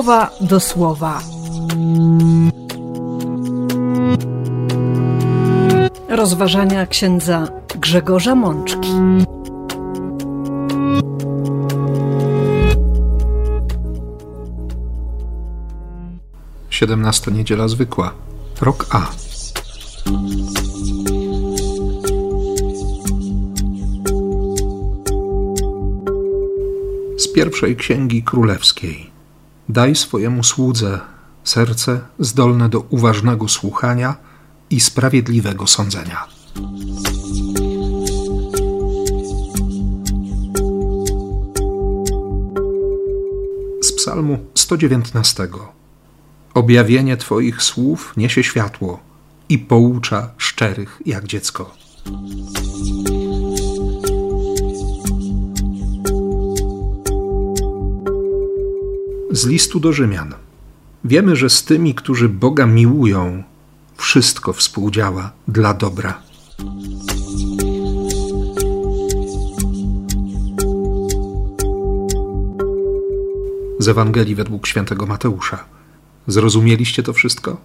słowa do słowa. Rozważania księdza Grzegorza Mączki. Siedemnasta niedziela zwykła. Rok A. Z pierwszej księgi królewskiej. Daj swojemu słudze serce zdolne do uważnego słuchania i sprawiedliwego sądzenia. Z Psalmu 119. Objawienie Twoich słów niesie światło i poucza szczerych jak dziecko. Z listu do Rzymian. Wiemy, że z tymi, którzy Boga miłują, wszystko współdziała dla dobra. Z Ewangelii według świętego Mateusza. Zrozumieliście to wszystko?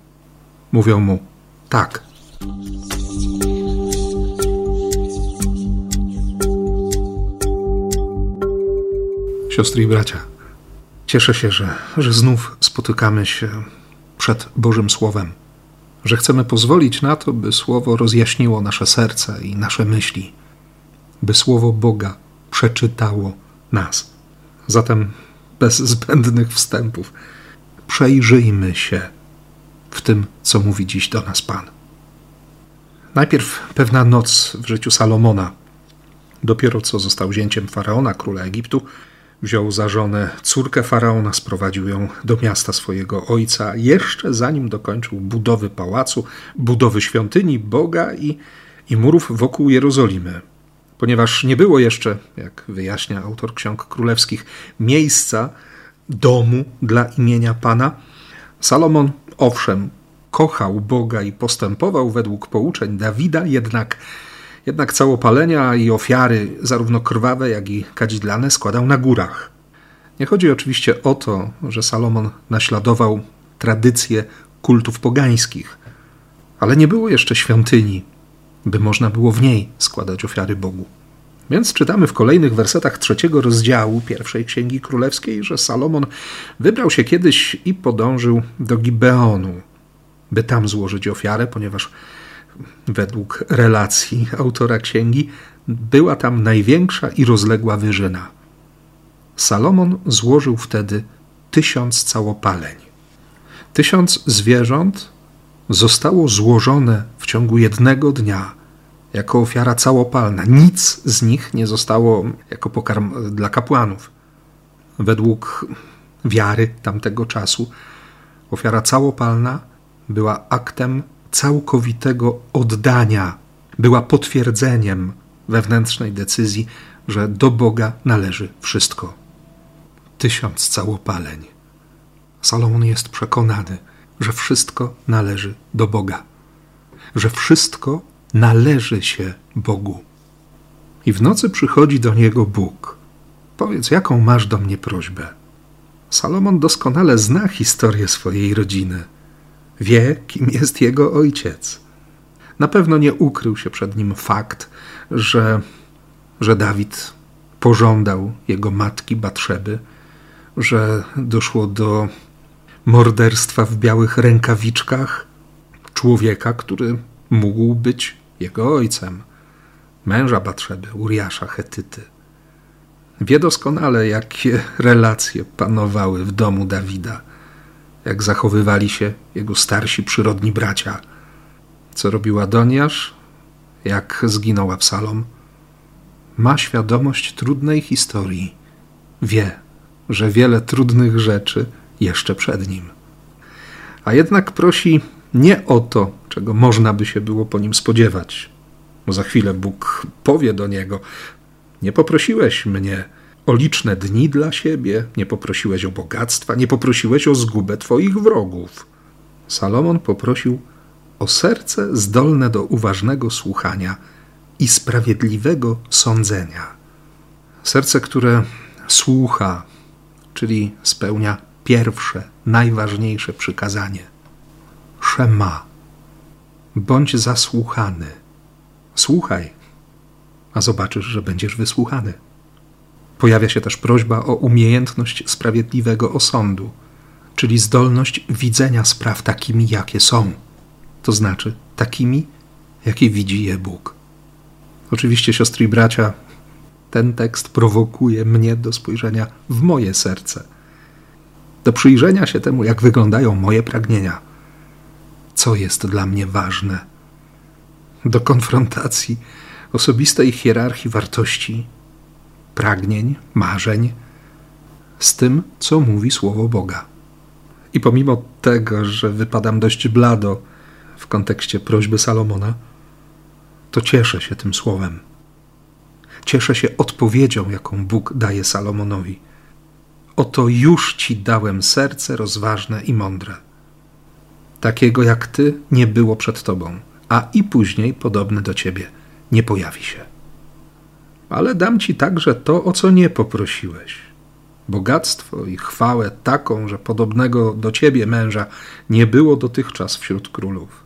Mówią mu: Tak. Siostry i bracia, cieszę się, że, że znów spotykamy się przed Bożym Słowem, że chcemy pozwolić na to, by Słowo rozjaśniło nasze serce i nasze myśli, by Słowo Boga przeczytało nas. Zatem bez zbędnych wstępów przejrzyjmy się w tym, co mówi dziś do nas Pan. Najpierw pewna noc w życiu Salomona. Dopiero co został zięciem faraona, króla Egiptu, wziął za żonę córkę faraona, sprowadził ją do miasta swojego ojca, jeszcze zanim dokończył budowy pałacu, budowy świątyni Boga i, i murów wokół Jerozolimy. Ponieważ nie było jeszcze, jak wyjaśnia autor ksiąg królewskich, miejsca, domu dla imienia Pana, Salomon, owszem, kochał Boga i postępował według pouczeń Dawida, jednak, jednak całopalenia i ofiary, zarówno krwawe, jak i kadzidlane, składał na górach. Nie chodzi oczywiście o to, że Salomon naśladował tradycje kultów pogańskich, ale nie było jeszcze świątyni, by można było w niej składać ofiary Bogu. Więc czytamy w kolejnych wersetach trzeciego rozdziału pierwszej Księgi Królewskiej, że Salomon wybrał się kiedyś i podążył do Gibeonu, by tam złożyć ofiarę, ponieważ według relacji autora księgi była tam największa i rozległa wyżyna. Salomon złożył wtedy tysiąc całopaleń. Tysiąc zwierząt zostało złożone w ciągu jednego dnia jako ofiara całopalna. Nic z nich nie zostało jako pokarm dla kapłanów. Według wiary tamtego czasu ofiara całopalna była aktem całkowitego oddania, była potwierdzeniem wewnętrznej decyzji, że do Boga należy wszystko. Tysiąc całopaleń. Salomon jest przekonany, że wszystko należy do Boga, że wszystko należy się Bogu. I w nocy przychodzi do niego Bóg. Powiedz, jaką masz do mnie prośbę? Salomon doskonale zna historię swojej rodziny. Wie, kim jest jego ojciec. Na pewno nie ukrył się przed nim fakt, że, że Dawid pożądał jego matki Batrzeby, że doszło do morderstwa w białych rękawiczkach człowieka, który mógł być jego ojcem, męża Batrzeby, Uriasza Hetyty. Wie doskonale, jakie relacje panowały w domu Dawida, jak zachowywali się jego starsi przyrodni bracia, co robił Adoniasz, jak zginął Absalom. Ma świadomość trudnej historii, wie, że wiele trudnych rzeczy jeszcze przed nim. A jednak prosi nie o to, czego można by się było po nim spodziewać. Bo za chwilę Bóg powie do niego: Nie poprosiłeś mnie o liczne dni dla siebie, nie poprosiłeś o bogactwa, nie poprosiłeś o zgubę twoich wrogów. Salomon poprosił o serce zdolne do uważnego słuchania i sprawiedliwego sądzenia. Serce, które słucha, czyli spełnia pierwsze, najważniejsze przykazanie. Szema. Bądź zasłuchany. Słuchaj, a zobaczysz, że będziesz wysłuchany. Pojawia się też prośba o umiejętność sprawiedliwego osądu, czyli zdolność widzenia spraw takimi, jakie są, to znaczy takimi, jakie widzi je Bóg. Oczywiście, siostry i bracia, ten tekst prowokuje mnie do spojrzenia w moje serce, do przyjrzenia się temu, jak wyglądają moje pragnienia, co jest dla mnie ważne, do konfrontacji osobistej hierarchii wartości, pragnień, marzeń z tym, co mówi Słowo Boga. I pomimo tego, że wypadam dość blado w kontekście prośby Salomona, to cieszę się tym słowem. Cieszę się odpowiedzią, jaką Bóg daje Salomonowi. Oto już ci dałem serce rozważne i mądre. Takiego jak ty nie było przed tobą, a i później podobny do ciebie nie pojawi się. Ale dam ci także to, o co nie poprosiłeś. Bogactwo i chwałę taką, że podobnego do ciebie męża nie było dotychczas wśród królów.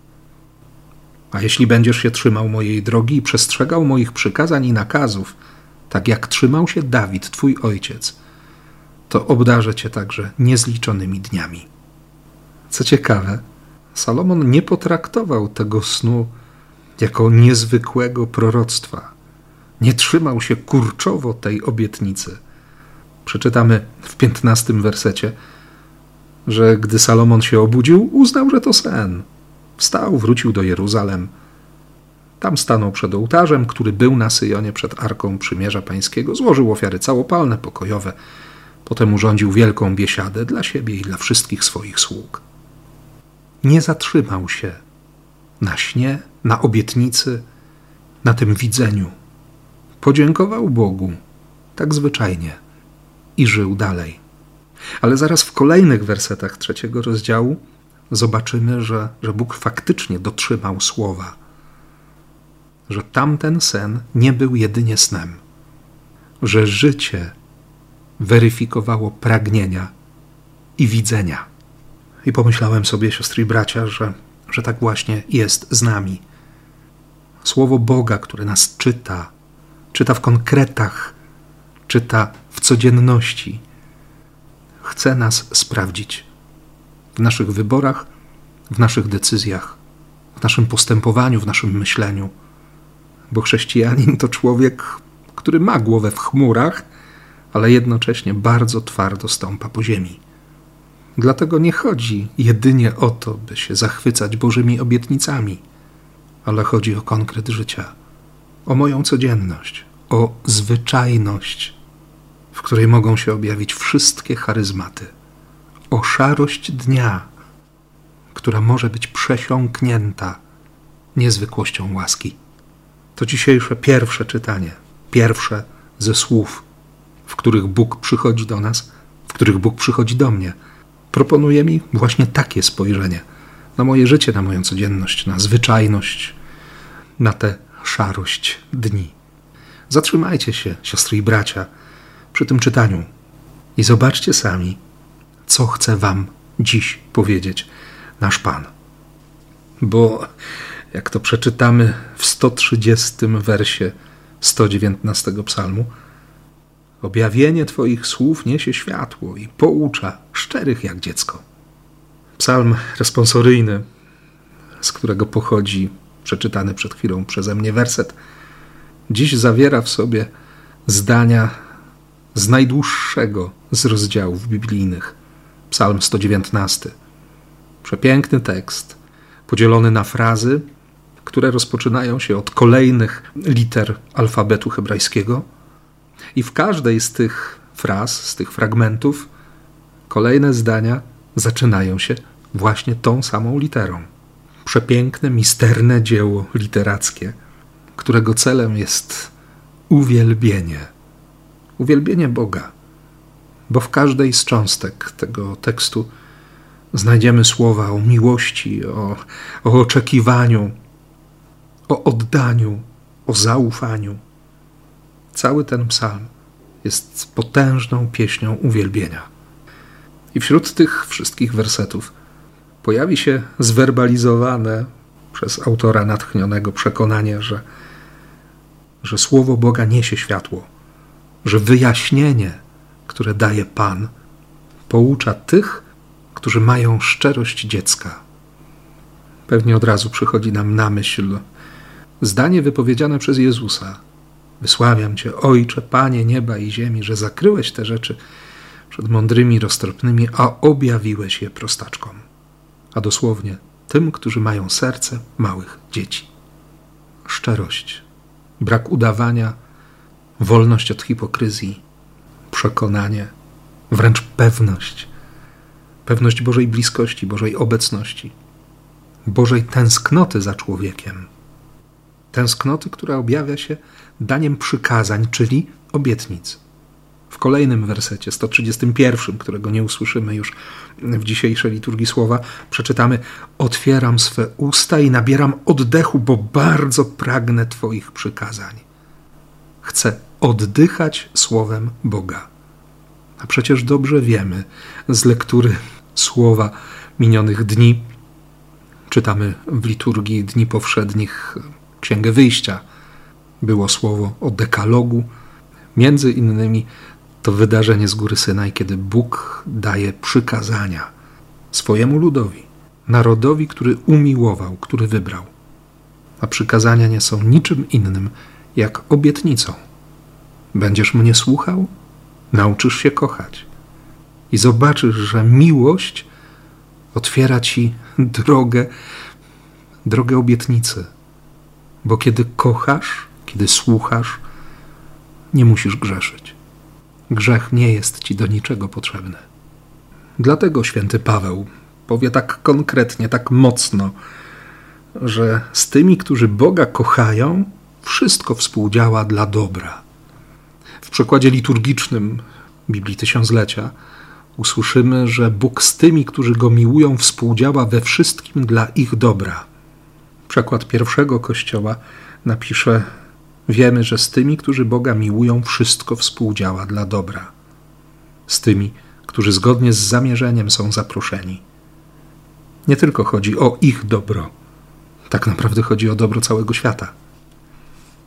A jeśli będziesz się trzymał mojej drogi i przestrzegał moich przykazań i nakazów, tak jak trzymał się Dawid, twój ojciec, to obdarzę cię także niezliczonymi dniami. Co ciekawe, Salomon nie potraktował tego snu jako niezwykłego proroctwa. Nie trzymał się kurczowo tej obietnicy. Przeczytamy w piętnastym wersecie, że gdy Salomon się obudził, uznał, że to sen. Wstał, wrócił do Jeruzalem. Tam stanął przed ołtarzem, który był na Syjonie przed Arką Przymierza Pańskiego, złożył ofiary całopalne, pokojowe. Potem urządził wielką biesiadę dla siebie i dla wszystkich swoich sług. Nie zatrzymał się na śnie, na obietnicy, na tym widzeniu. Podziękował Bogu, tak zwyczajnie, i żył dalej. Ale zaraz w kolejnych wersetach trzeciego rozdziału zobaczymy, że, że Bóg faktycznie dotrzymał słowa, że tamten sen nie był jedynie snem, że życie weryfikowało pragnienia i widzenia. I pomyślałem sobie, siostry i bracia, że, że tak właśnie jest z nami. Słowo Boga, które nas czyta, czyta w konkretach, czyta w codzienności, chce nas sprawdzić w naszych wyborach, w naszych decyzjach, w naszym postępowaniu, w naszym myśleniu. Bo chrześcijanin to człowiek, który ma głowę w chmurach, ale jednocześnie bardzo twardo stąpa po ziemi. Dlatego nie chodzi jedynie o to, by się zachwycać Bożymi obietnicami, ale chodzi o konkret życia, o moją codzienność, o zwyczajność, w której mogą się objawić wszystkie charyzmaty o szarość dnia, która może być przesiąknięta niezwykłością łaski. To dzisiejsze pierwsze czytanie, pierwsze ze słów, w których Bóg przychodzi do nas, w których Bóg przychodzi do mnie. Proponuje mi właśnie takie spojrzenie na moje życie, na moją codzienność, na zwyczajność, na tę szarość dni. Zatrzymajcie się, siostry i bracia, przy tym czytaniu i zobaczcie sami, co chce Wam dziś powiedzieć nasz Pan. Bo jak to przeczytamy w 130 wersie 119 psalmu, objawienie Twoich słów niesie światło i poucza szczerych jak dziecko. Psalm responsoryjny, z którego pochodzi przeczytany przed chwilą przeze mnie werset, dziś zawiera w sobie zdania z najdłuższego z rozdziałów biblijnych. Psalm 119. Przepiękny tekst, podzielony na frazy, które rozpoczynają się od kolejnych liter alfabetu hebrajskiego, i w każdej z tych fraz, z tych fragmentów, kolejne zdania zaczynają się właśnie tą samą literą. Przepiękne, misterne dzieło literackie, którego celem jest uwielbienie. Uwielbienie Boga bo w każdej z cząstek tego tekstu znajdziemy słowa o miłości, o, o oczekiwaniu, o oddaniu, o zaufaniu. Cały ten psalm jest potężną pieśnią uwielbienia. I wśród tych wszystkich wersetów pojawi się zwerbalizowane przez autora natchnionego przekonanie, że, że Słowo Boga niesie światło, że wyjaśnienie, które daje Pan, poucza tych, którzy mają szczerość dziecka. Pewnie od razu przychodzi nam na myśl zdanie wypowiedziane przez Jezusa. Wysławiam Cię, Ojcze, Panie nieba i ziemi, że zakryłeś te rzeczy przed mądrymi, roztropnymi, a objawiłeś je prostaczkom. A dosłownie tym, którzy mają serce małych dzieci. Szczerość, brak udawania, wolność od hipokryzji, przekonanie, wręcz pewność. Pewność Bożej bliskości, Bożej obecności, Bożej tęsknoty za człowiekiem. Tęsknoty, która objawia się daniem przykazań, czyli obietnic w kolejnym wersecie, 131, którego nie usłyszymy już w dzisiejszej liturgii słowa, przeczytamy: Otwieram swe usta i nabieram oddechu, bo bardzo pragnę Twoich przykazań. Chcę oddychać słowem Boga. A przecież dobrze wiemy z lektury słowa minionych dni, czytamy w liturgii dni powszednich Księgę Wyjścia, było słowo o dekalogu, między innymi to wydarzenie z góry Synaj, kiedy Bóg daje przykazania swojemu ludowi, narodowi, który umiłował, który wybrał. A przykazania nie są niczym innym jak obietnicą. Będziesz mnie słuchał, nauczysz się kochać i zobaczysz, że miłość otwiera ci drogę, drogę obietnicy. Bo kiedy kochasz, kiedy słuchasz, nie musisz grzeszyć. Grzech nie jest ci do niczego potrzebny. Dlatego święty Paweł powie tak konkretnie, tak mocno, że z tymi, którzy Boga kochają, wszystko współdziała dla dobra. W przekładzie liturgicznym Biblii Tysiąclecia usłyszymy, że Bóg z tymi, którzy Go miłują, współdziała we wszystkim dla ich dobra. Przekład pierwszego kościoła napisze Wiemy, że z tymi, którzy Boga miłują, wszystko współdziała dla dobra. Z tymi, którzy zgodnie z zamierzeniem są zaproszeni. Nie tylko chodzi o ich dobro, tak naprawdę chodzi o dobro całego świata.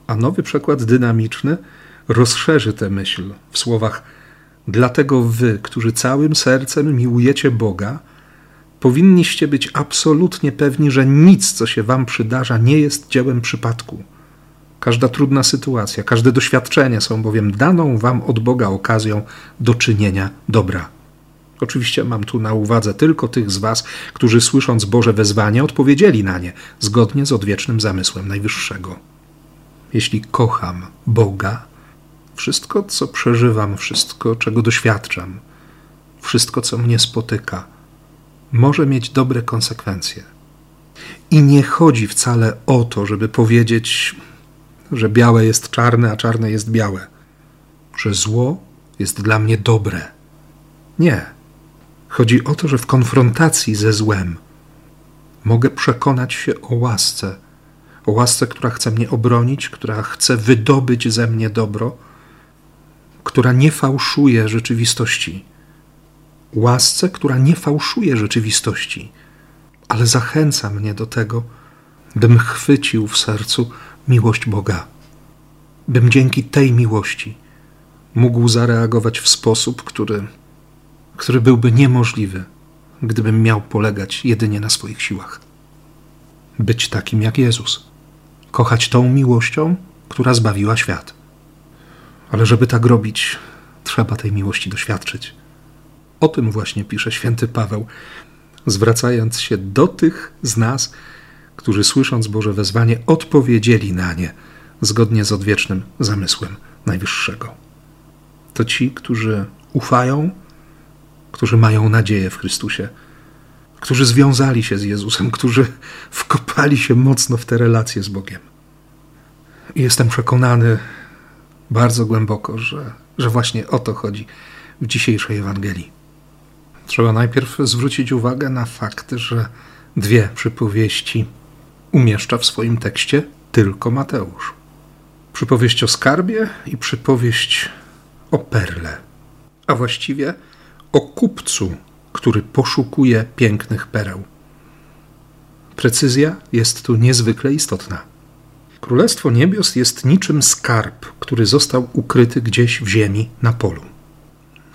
A nowy przekład dynamiczny rozszerzy tę myśl w słowach: Dlatego wy, którzy całym sercem miłujecie Boga, powinniście być absolutnie pewni, że nic, co się wam przydarza, nie jest dziełem przypadku Każda trudna sytuacja, każde doświadczenie są bowiem daną wam od Boga okazją do czynienia dobra. Oczywiście mam tu na uwadze tylko tych z was, którzy słysząc Boże wezwanie odpowiedzieli na nie zgodnie z odwiecznym zamysłem Najwyższego. Jeśli kocham Boga, wszystko, co przeżywam, wszystko, czego doświadczam, wszystko, co mnie spotyka, może mieć dobre konsekwencje. I nie chodzi wcale o to, żeby powiedzieć, że białe jest czarne, a czarne jest białe, że zło jest dla mnie dobre. Nie. Chodzi o to, że w konfrontacji ze złem mogę przekonać się o łasce, o łasce, która chce mnie obronić, która chce wydobyć ze mnie dobro, która nie fałszuje rzeczywistości. Łasce, która nie fałszuje rzeczywistości, ale zachęca mnie do tego, bym chwycił w sercu miłość Boga, bym dzięki tej miłości mógł zareagować w sposób, który, który byłby niemożliwy, gdybym miał polegać jedynie na swoich siłach. Być takim jak Jezus, kochać tą miłością, która zbawiła świat. Ale żeby tak robić, trzeba tej miłości doświadczyć. O tym właśnie pisze święty Paweł, zwracając się do tych z nas, którzy słysząc Boże wezwanie, odpowiedzieli na nie zgodnie z odwiecznym zamysłem Najwyższego. To ci, którzy ufają, którzy mają nadzieję w Chrystusie, którzy związali się z Jezusem, którzy wkopali się mocno w te relacje z Bogiem. I jestem przekonany bardzo głęboko, że, że właśnie o to chodzi w dzisiejszej Ewangelii. Trzeba najpierw zwrócić uwagę na fakt, że dwie przypowieści umieszcza w swoim tekście tylko Mateusz. Przypowieść o skarbie i przypowieść o perle, a właściwie o kupcu który poszukuje pięknych pereł. Precyzja jest tu niezwykle istotna. Królestwo Niebios jest niczym skarb, który został ukryty gdzieś w ziemi na polu.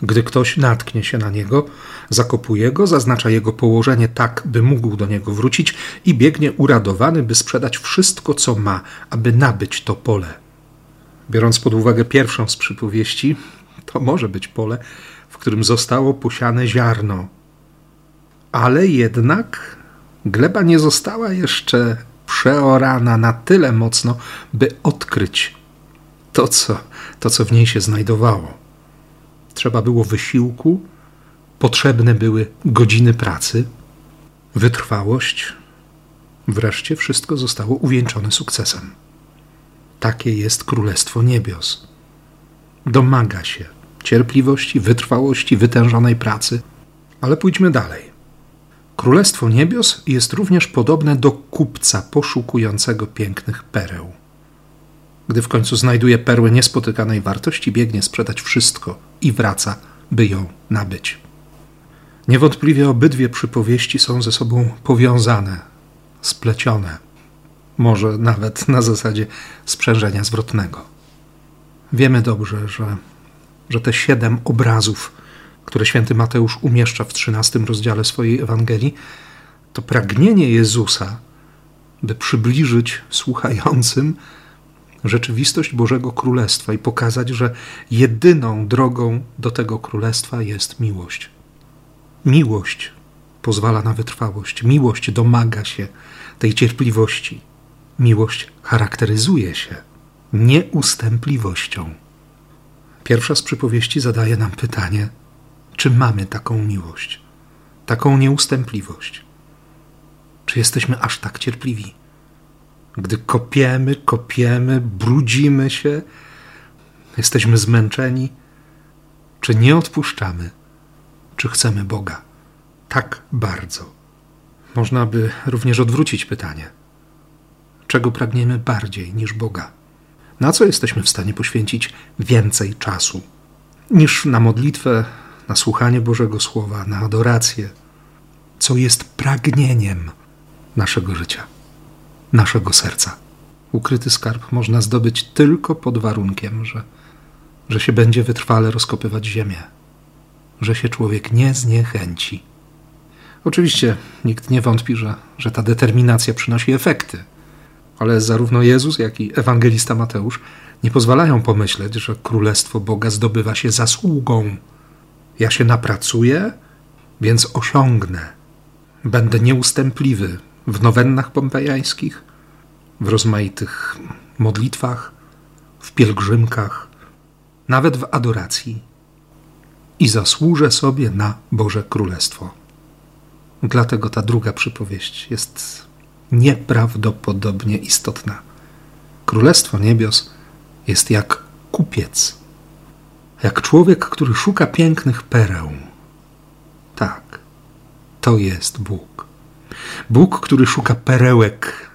Gdy ktoś natknie się na niego, zakopuje go, zaznacza jego położenie tak, by mógł do niego wrócić i biegnie uradowany, by sprzedać wszystko, co ma, aby nabyć to pole. Biorąc pod uwagę pierwszą z przypowieści, to może być pole, w którym zostało posiane ziarno. Ale jednak gleba nie została jeszcze przeorana na tyle mocno, by odkryć to, co, to, co w niej się znajdowało. Trzeba było wysiłku, potrzebne były godziny pracy, wytrwałość. Wreszcie wszystko zostało uwieńczone sukcesem. Takie jest Królestwo Niebios. Domaga się cierpliwości, wytrwałości, wytężonej pracy. Ale pójdźmy dalej. Królestwo Niebios jest również podobne do kupca poszukującego pięknych pereł. Gdy w końcu znajduje perłę niespotykanej wartości, biegnie sprzedać wszystko i wraca, by ją nabyć. Niewątpliwie obydwie przypowieści są ze sobą powiązane, splecione, może nawet na zasadzie sprzężenia zwrotnego. Wiemy dobrze, że, że te siedem obrazów, które święty Mateusz umieszcza w trzynastym rozdziale swojej Ewangelii, to pragnienie Jezusa, by przybliżyć słuchającym rzeczywistość Bożego Królestwa i pokazać, że jedyną drogą do tego królestwa jest miłość. Miłość pozwala na wytrwałość, miłość domaga się tej cierpliwości. Miłość charakteryzuje się nieustępliwością. Pierwsza z przypowieści zadaje nam pytanie, czy mamy taką miłość, taką nieustępliwość? Czy jesteśmy aż tak cierpliwi? Gdy kopiemy, kopiemy, brudzimy się, jesteśmy zmęczeni, czy nie odpuszczamy, czy chcemy Boga tak bardzo? Można by również odwrócić pytanie: czego pragniemy bardziej niż Boga? Na co jesteśmy w stanie poświęcić więcej czasu niż na modlitwę, na słuchanie Bożego Słowa, na adorację? Co jest pragnieniem naszego życia? Naszego serca. Ukryty skarb można zdobyć tylko pod warunkiem, że, że się będzie wytrwale rozkopywać ziemię, że się człowiek nie zniechęci. Oczywiście nikt nie wątpi, że, że ta determinacja przynosi efekty, ale zarówno Jezus, jak i ewangelista Mateusz nie pozwalają pomyśleć, że królestwo Boga zdobywa się zasługą. Ja się napracuję, więc osiągnę. Będę nieustępliwy, w nowennach pompejańskich, w rozmaitych modlitwach, w pielgrzymkach, nawet w adoracji i zasłużę sobie na Boże Królestwo. Dlatego ta druga przypowieść jest nieprawdopodobnie istotna. Królestwo Niebios jest jak kupiec, jak człowiek, który szuka pięknych pereł. Tak, to jest Bóg. Bóg, który szuka perełek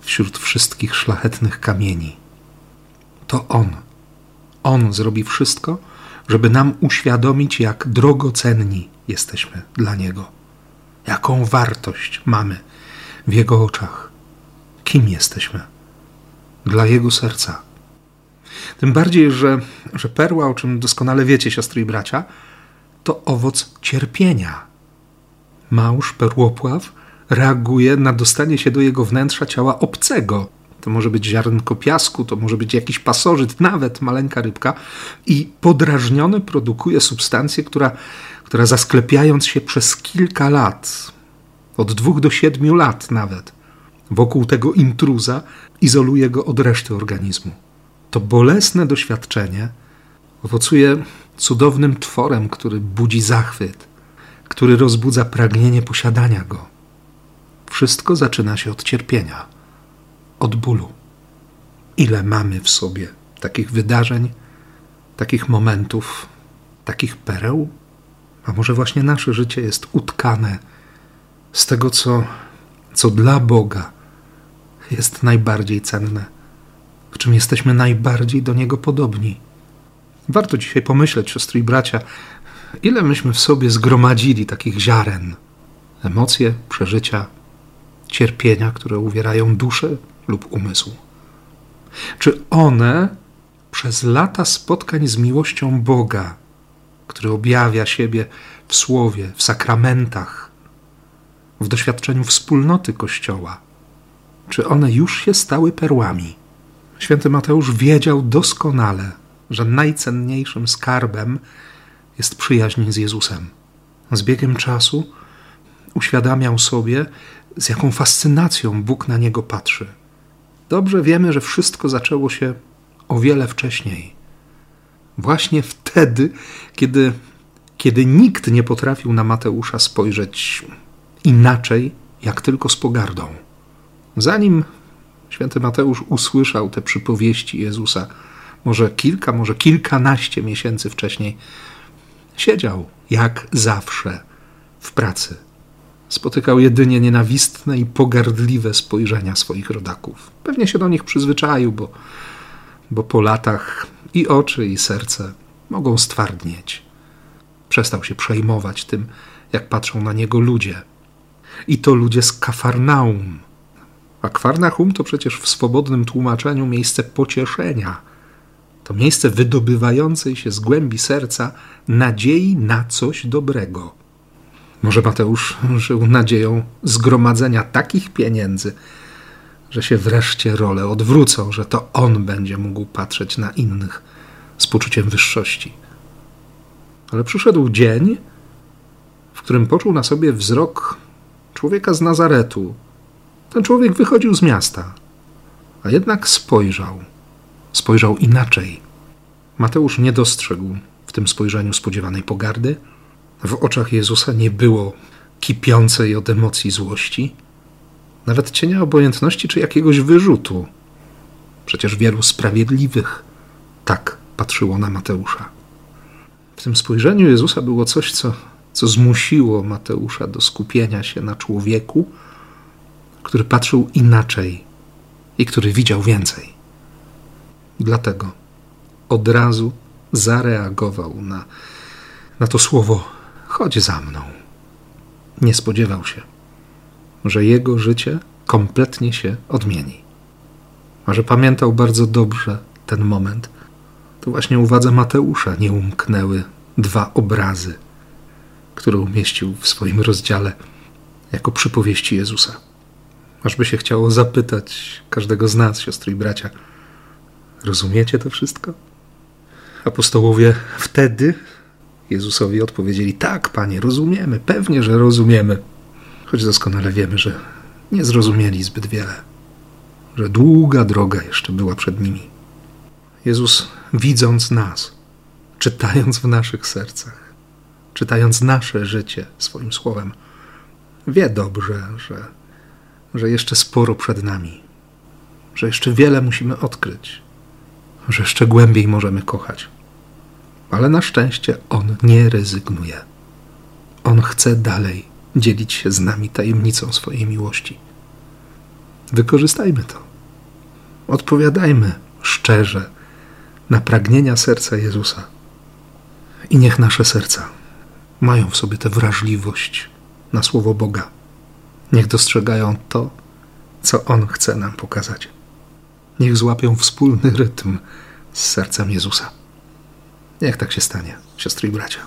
wśród wszystkich szlachetnych kamieni. To On. On zrobi wszystko, żeby nam uświadomić, jak drogocenni jesteśmy dla Niego, jaką wartość mamy w Jego oczach, kim jesteśmy dla Jego serca. Tym bardziej, że, że perła, o czym doskonale wiecie, siostry i bracia, to owoc cierpienia małż, perłopław, reaguje na dostanie się do jego wnętrza ciała obcego. To może być ziarnko piasku, to może być jakiś pasożyt, nawet maleńka rybka, i podrażniony produkuje substancję, która, która zasklepiając się przez kilka lat, od dwóch do siedmiu lat nawet, wokół tego intruza, izoluje go od reszty organizmu. To bolesne doświadczenie owocuje cudownym tworem, który budzi zachwyt który rozbudza pragnienie posiadania go. Wszystko zaczyna się od cierpienia, od bólu. Ile mamy w sobie takich wydarzeń, takich momentów, takich pereł? A może właśnie nasze życie jest utkane z tego, co, co dla Boga jest najbardziej cenne, w czym jesteśmy najbardziej do Niego podobni. Warto dzisiaj pomyśleć, siostry i bracia, ile myśmy w sobie zgromadzili takich ziaren, emocje, przeżycia, cierpienia, które uwierają duszę lub umysł. Czy one przez lata spotkań z miłością Boga, który objawia siebie w słowie, w sakramentach, w doświadczeniu wspólnoty Kościoła, czy one już się stały perłami? Święty Mateusz wiedział doskonale, że najcenniejszym skarbem jest przyjaźń z Jezusem. Z biegiem czasu uświadamiał sobie, z jaką fascynacją Bóg na niego patrzy. Dobrze wiemy, że wszystko zaczęło się o wiele wcześniej. Właśnie wtedy, kiedy, kiedy nikt nie potrafił na Mateusza spojrzeć inaczej, jak tylko z pogardą. Zanim święty Mateusz usłyszał te przypowieści Jezusa, może kilka, może kilkanaście miesięcy wcześniej, siedział jak zawsze w pracy. Spotykał jedynie nienawistne i pogardliwe spojrzenia swoich rodaków. Pewnie się do nich przyzwyczaił, bo, bo po latach i oczy, i serce mogą stwardnieć. Przestał się przejmować tym, jak patrzą na niego ludzie. I to ludzie z Kafarnaum. A Kafarnaum to przecież w swobodnym tłumaczeniu miejsce pocieszenia. To miejsce wydobywającej się z głębi serca nadziei na coś dobrego. Może Mateusz żył nadzieją zgromadzenia takich pieniędzy, że się wreszcie role odwrócą, że to on będzie mógł patrzeć na innych z poczuciem wyższości. Ale przyszedł dzień, w którym poczuł na sobie wzrok człowieka z Nazaretu. Ten człowiek wychodził z miasta, a jednak spojrzał. Spojrzał inaczej. Mateusz nie dostrzegł w tym spojrzeniu spodziewanej pogardy. W oczach Jezusa nie było kipiącej od emocji złości, nawet cienia obojętności czy jakiegoś wyrzutu. Przecież wielu sprawiedliwych tak patrzyło na Mateusza. W tym spojrzeniu Jezusa było coś, co, co zmusiło Mateusza do skupienia się na człowieku, który patrzył inaczej i który widział więcej. Dlatego od razu zareagował na, na to słowo: chodź za mną. Nie spodziewał się, że jego życie kompletnie się odmieni. A że pamiętał bardzo dobrze ten moment, to właśnie uwadze Mateusza nie umknęły dwa obrazy, które umieścił w swoim rozdziale jako przypowieści Jezusa. Ażby się chciało zapytać każdego z nas, siostry i bracia, rozumiecie to wszystko? Apostołowie wtedy Jezusowi odpowiedzieli: Tak, panie, rozumiemy, pewnie, że rozumiemy. Choć doskonale wiemy, że nie zrozumieli zbyt wiele, że długa droga jeszcze była przed nimi. Jezus, widząc nas, czytając w naszych sercach, czytając nasze życie swoim słowem, wie dobrze, że, że jeszcze sporo przed nami, że jeszcze wiele musimy odkryć, że jeszcze głębiej możemy kochać. Ale na szczęście On nie rezygnuje. On chce dalej dzielić się z nami tajemnicą swojej miłości. Wykorzystajmy to. Odpowiadajmy szczerze na pragnienia serca Jezusa. I niech nasze serca mają w sobie tę wrażliwość na słowo Boga. Niech dostrzegają to, co On chce nam pokazać. Niech złapią wspólny rytm z sercem Jezusa. Niech tak się stanie, siostry i bracia.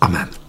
Amen.